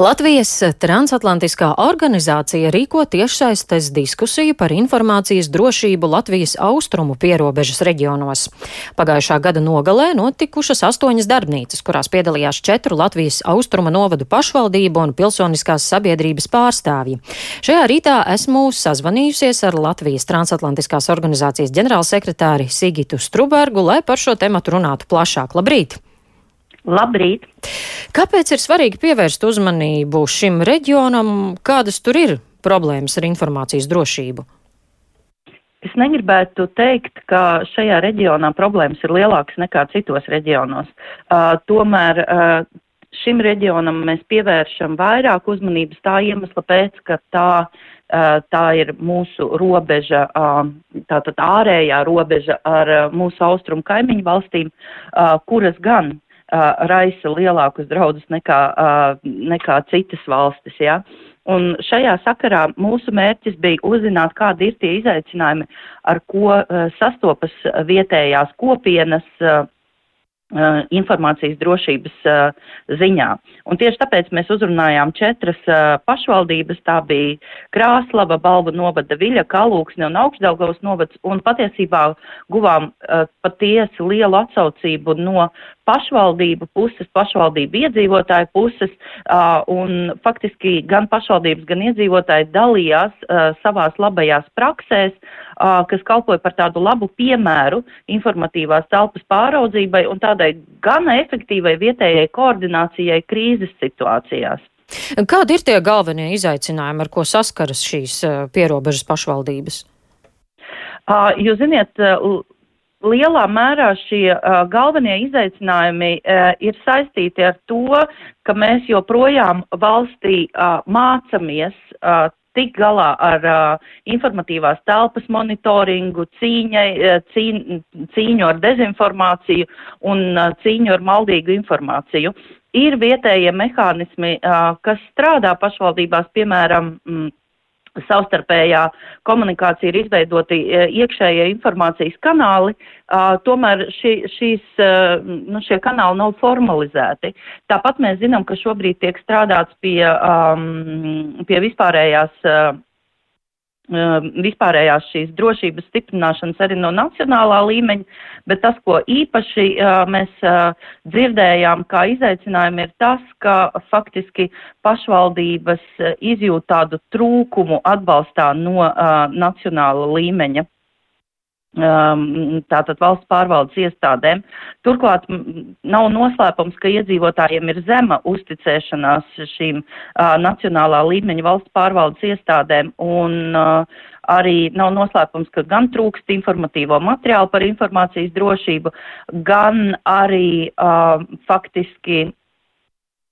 Latvijas transatlantiskā organizācija rīko tiešsaistes diskusiju par informācijas drošību Latvijas austrumu pierobežas reģionos. Pagājušā gada nogalē notikušas astoņas darbnīcas, kurās piedalījās četru Latvijas austruma novadu pašvaldību un pilsoniskās sabiedrības pārstāvji. Šajā rītā esmu sazvanījusies ar Latvijas transatlantiskās organizācijas ģenerālsekretāri Sigitu Strubergu, lai par šo tematu runātu plašāk. Labrīt! Labrīt! Kāpēc ir svarīgi pievērst uzmanību šim reģionam? Kādas tur ir problēmas ar informācijas drošību? Es negribētu teikt, ka šajā reģionā problēmas ir lielākas nekā citos reģionos. Uh, tomēr uh, šim reģionam mēs pievēršam vairāk uzmanības tā iemesla pēc, ka tā, uh, tā ir mūsu robeža, uh, tātad ārējā robeža ar uh, mūsu austrumu kaimiņu valstīm, uh, kuras gan uh, raisa lielākus draudus nekā, uh, nekā citas valstis. Ja? Un šajā sakarā mūsu mērķis bija uzzināt, kādi ir tie izaicinājumi, ar ko uh, sastopas vietējās kopienas. Uh, informācijas drošības uh, ziņā. Un tieši tāpēc mēs uzrunājām četras uh, pašvaldības, tā bija Krāslava, Balva novada Viļa, Kalūksne un Augstdaugavas novads, un patiesībā guvām patiesi lielu atsaucību no pašvaldību puses, pašvaldību iedzīvotāju puses, uh, un faktiski gan pašvaldības, gan iedzīvotāji dalījās uh, savās labajās praksēs, uh, kas kalpoja par tādu labu piemēru informatīvās telpas pāraudzībai un tādai gana efektīvai vietējai koordinācijai krīzes situācijās. Kādi ir tie galvenie izaicinājumi, ar ko saskaras šīs pierobežas pašvaldības? Jūs ziniet, lielā mērā šie uh, galvenie izaicinājumi uh, ir saistīti ar to, ka mēs joprojām valstī uh, mācamies uh, tik galā ar uh, informatīvās telpas monitoringu, cīņai, cīn, cīņu ar dezinformāciju un uh, cīņu ar maldīgu informāciju. Ir vietējie mehānismi, uh, kas strādā pašvaldībās, piemēram, mm, savstarpējā komunikācija ir izveidoti e, iekšējie informācijas kanāli, tomēr šī, šīs, nu, šie kanāli nav formalizēti. Tāpat mēs zinām, ka šobrīd tiek strādāts pie, um, pie vispārējās vispārējās šīs drošības stiprināšanas arī no nacionālā līmeņa, bet tas, ko īpaši uh, mēs uh, dzirdējām kā izaicinājumu, ir tas, ka faktiski pašvaldības uh, izjūt tādu trūkumu atbalstā no nacionāla līmeņa. um, tātad valsts pārvaldes iestādēm. Turklāt nav noslēpums, ka iedzīvotājiem ir zema uzticēšanās šīm uh, nacionālā līmeņa valsts pārvaldes iestādēm un uh, arī nav noslēpums, ka gan trūkst informatīvo materiālu par informācijas drošību, gan arī uh, faktiski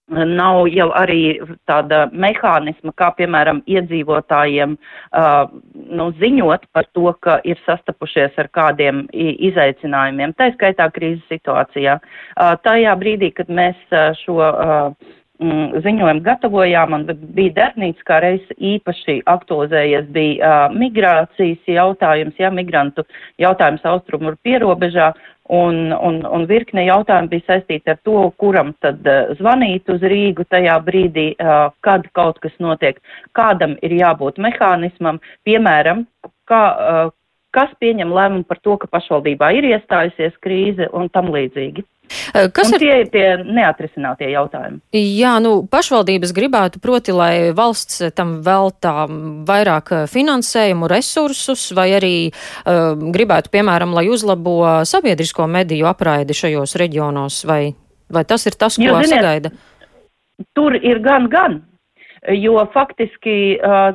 nav jau arī tāda mehānisma, kā piemēram iedzīvotājiem uh, nu, ziņot par to, ka ir sastapušies ar kādiem izaicinājumiem, tā skaitā krīzes situācijā. Uh, tajā brīdī, kad mēs uh, šo uh, ziņojumu gatavojām, un bija darbnīca, kā reiz īpaši aktualizējies, bija uh, migrācijas jautājums, ja migrantu jautājums austrumu pierobežā, Un, un, un virkne jautājumu bija saistīti ar to, kuram tad uh, zvanīt uz Rīgu tajā brīdī, uh, kad kaut kas notiek, kādam ir jābūt mehānismam, piemēram, kā, uh, kas pieņem lēmumu par to, ka pašvaldībā ir iestājusies krīze un tam līdzīgi. Kas un ir tie, tie neatrisinātie jautājumi? Jā, nu, pašvaldības gribētu proti, lai valsts tam veltā vairāk finansējumu, resursus, vai arī uh, gribētu, piemēram, lai uzlabo sabiedrisko mediju apraidi šajos reģionos, vai, vai tas ir tas, ko jo, ziniet, sagaida? Tur ir gan, gan, jo faktiski uh,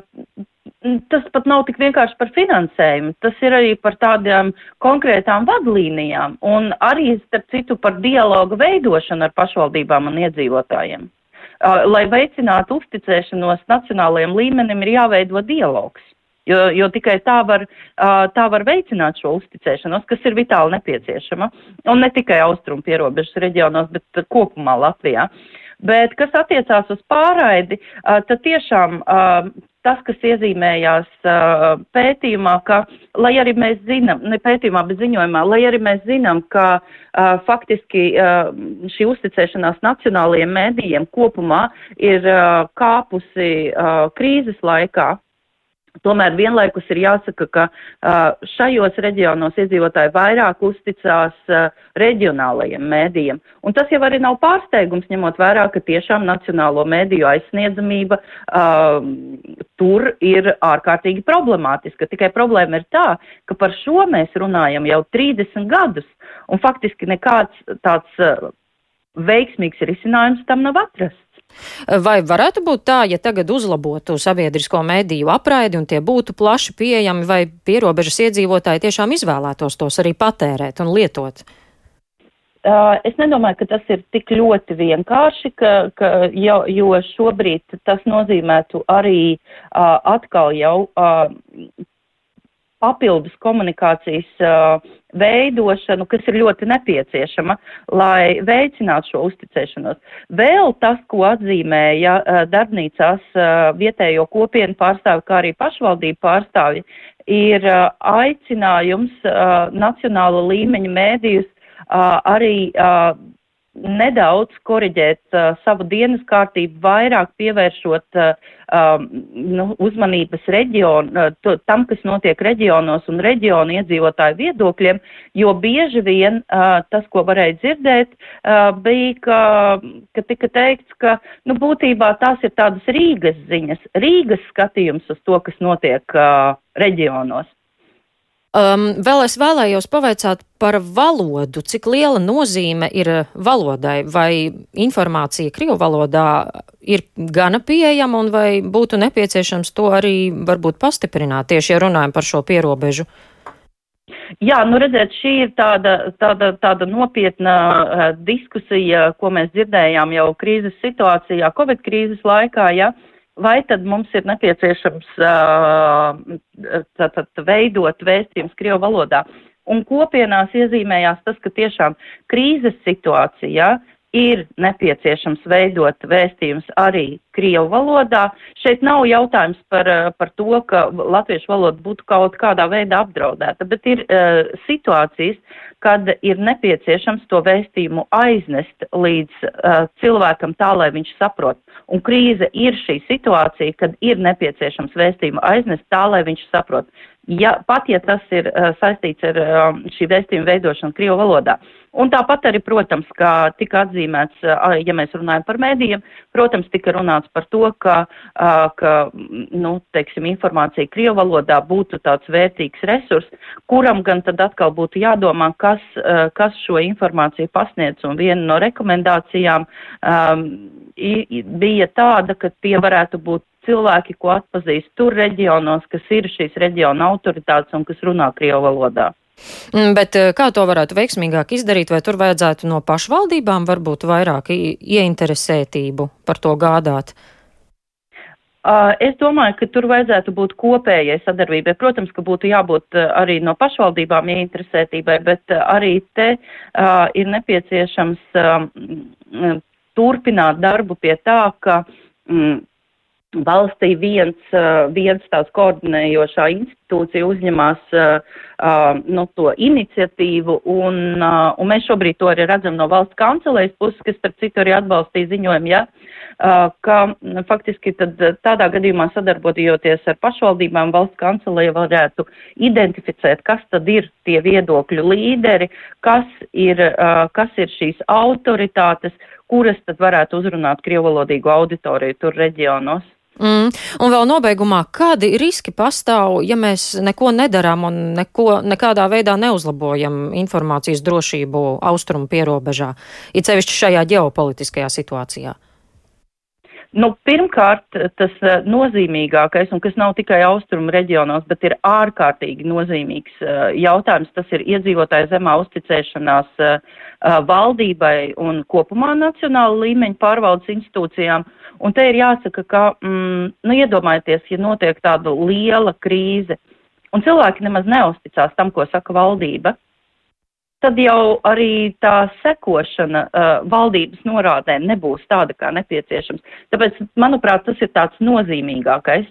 tas pat nav tik vienkārši par finansējumu, tas ir arī par tādām konkrētām vadlīnijām un arī, starp citu, par dialogu veidošanu ar pašvaldībām un iedzīvotājiem. Lai veicinātu uzticēšanos nacionālajiem līmenim, ir jāveido dialogs. Jo, jo tikai tā var, tā var veicināt šo uzticēšanos, kas ir vitāli nepieciešama. Un ne tikai austrumu pierobežas reģionos, bet kopumā Latvijā. Bet, kas attiecās uz pārraidi, tad tiešām tas, kas iezīmējās uh, pētījumā, ka, lai arī mēs zinām, ne pētījumā, bet ziņojumā, lai arī mēs zinām, ka uh, faktiski uh, šī uzticēšanās nacionālajiem mēdījiem kopumā ir uh, kāpusi uh, krīzes laikā, Tomēr vienlaikus ir jāsaka, ka uh, šajos reģionos iedzīvotāji vairāk uzticās uh, reģionālajiem mēdījiem. Un tas jau arī nav pārsteigums, ņemot vērā, ka tiešām nacionālo mēdīju aizsniedzamība uh, tur ir ārkārtīgi problemātiska. Tikai problēma ir tā, ka par šo mēs runājam jau 30 gadus, un faktiski nekāds tāds veiksmīgs risinājums tam nav atrasts. Vai varētu būt tā, ja tagad uzlabotu sabiedrisko mediju apraidi un tie būtu plaši pieejami, vai pierobežas iedzīvotāji tiešām izvēlētos tos arī patērēt un lietot? Uh, es nedomāju, ka tas ir tik ļoti vienkārši, ka, ka jo, jo šobrīd tas nozīmētu arī uh, atkal jau uh, papildus komunikācijas uh, veidošanu, kas ir ļoti nepieciešama, lai veicinātu šo uzticēšanos. Vēl tas, ko atzīmēja uh, darbnīcās uh, vietējo kopienu pārstāvi, kā arī pašvaldību pārstāvi, ir uh, aicinājums uh, nacionāla līmeņa mēdījus uh, arī uh, nedaudz koriģēt uh, savu dienas kārtību, vairāk pievēršot uh, um, nu, uzmanības reģionu, uh, to, tam, kas notiek reģionos un reģionu iedzīvotāju viedokļiem, jo bieži vien uh, tas, ko varēja dzirdēt, uh, bija, ka, ka tika teikts, ka nu, būtībā tās ir tādas Rīgas ziņas, Rīgas skatījums uz to, kas notiek uh, reģionos. Um, vēl es vēlējos pavaicāt par valodu. Cik liela nozīme ir valodai? Vai informācija Krievu valodā ir gana pieejama un vai būtu nepieciešams to arī varbūt pastiprināt, tieši ja runājam par šo pierobežu? Jā, nu redziet, šī ir tāda, tāda, tāda nopietna uh, diskusija, ko mēs dzirdējām jau krīzes situācijā, Covid krīzes laikā, ja, uh, vai tad mums ir nepieciešams tātad, veidot vēstījums Krievu valodā. Un kopienās iezīmējās tas, ka tiešām krīzes situācijā ir nepieciešams veidot vēstījums arī Krievu valodā. Šeit nav jautājums par, par to, ka latviešu valoda būtu kaut kādā veidā apdraudēta, bet ir uh, situācijas, kad ir nepieciešams to vēstījumu aiznest līdz uh, cilvēkam tā, lai viņš saprot. Un krīze ir šī situācija, kad ir nepieciešams vēstījumu aiznest tā, lai viņš saprot. Ja, pat ja tas ir uh, saistīts ar uh, šī vēstījuma veidošanu Krievu valodā. Un tāpat arī, protams, kā tika atzīmēts, uh, ja mēs runājam par mēdījiem, protams, tika runāts par to, ka, uh, ka nu, teiksim, informācija Krievu valodā būtu tāds vērtīgs resurs, kuram gan tad atkal būtu jādomā, kas, uh, kas šo informāciju pasniedz. Un viena no rekomendācijām um, bija tāda, ka tie varētu būt cilvēki, ko atpazīst tur reģionos, kas ir šīs reģiona autoritātes un kas runā Krievu valodā. Mm, bet eh, kā to varētu veiksmīgāk izdarīt, vai tur vajadzētu no pašvaldībām varbūt vairāk ieinteresētību par to gādāt? Es domāju, ka tur vajadzētu būt kopējai sadarbībai. Protams, ka būtu jābūt uh, arī no pašvaldībām ieinteresētībai, bet uh, arī te uh, ir nepieciešams uh, turpināt darbu pie tā, ka mm, valstī viens, viens tās koordinējošā institūcija uzņemās nu, to iniciatīvu, un, un mēs šobrīd to arī redzam no valsts kancelēs puses, kas, starp citu, arī atbalstīja ziņojumu, ja, ka faktiski tad tādā gadījumā sadarbojoties ar pašvaldībām valsts kancelē varētu identificēt, kas tad ir tie viedokļu līderi, kas ir, kas ir šīs autoritātes, kuras tad varētu uzrunāt krievalodīgu auditoriju tur reģionos. Mm. Un vēl nobeigumā, kādi riski pastāv, ja mēs neko nedarām un neko, nekādā veidā neuzlabojam informācijas drošību austrumu pierobežā, it sevišķi šajā ģeopolitiskajā situācijā? Nu, pirmkārt, tas uh, nozīmīgākais, un kas nav tikai austrumu reģionos, bet ir ārkārtīgi nozīmīgs uh, jautājums, tas ir iedzīvotāja zemā uzticēšanās uh, valdībai un kopumā nacionāla līmeņa pārvaldes institūcijām. Uh, Un te ir jāsaka, ka, mm, nu, iedomājieties, ja notiek tāda liela krīze, un cilvēki nemaz neusticās tam, ko saka valdība, tad jau arī tā sekošana uh, valdības norādēm nebūs tāda kā nepieciešams. Tāpēc, manuprāt, tas ir tāds nozīmīgākais.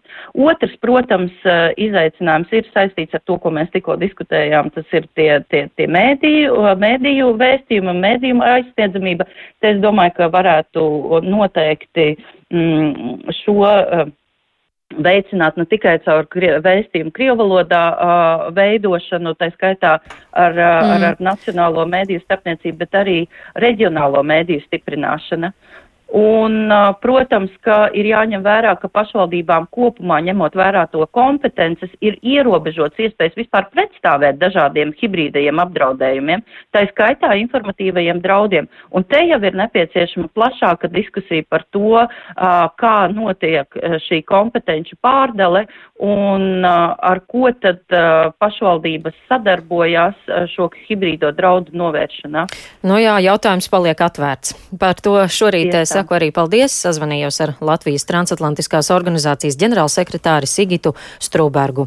Otrs, protams, uh, izaicinājums ir saistīts ar to, ko mēs tikko diskutējām. Tas ir tie, tie, tie mēdīju, mēdīju vēstījumi mēdīju aizsniedzamība. Te es domāju, ka varētu noteikti mm, šo. Uh, veicināt ne tikai caur vēstījumu krievu valodā uh, veidošanu, tā skaitā ar, uh, mm. ar, ar nacionālo mēdīju starpniecību, bet arī reģionālo mēdīju stiprināšana. Un, protams, ka ir jāņem vērā, ka pašvaldībām kopumā, ņemot vērā to kompetences, ir ierobežots iespējas vispār pretstāvēt dažādiem hibrīdajiem apdraudējumiem, tā skaitā informatīvajiem draudiem. Un te jau ir nepieciešama plašāka diskusija par to, kā notiek šī kompetenci pārdale un ar ko tad pašvaldības sadarbojās šo hibrīdo draudu novēršanā. Nu jā, jautājums paliek atvērts. Par to šorīt es saku arī paldies. Sazvanījos ar Latvijas transatlantiskās organizācijas ģenerālsekretāri Sigitu Strūbergu.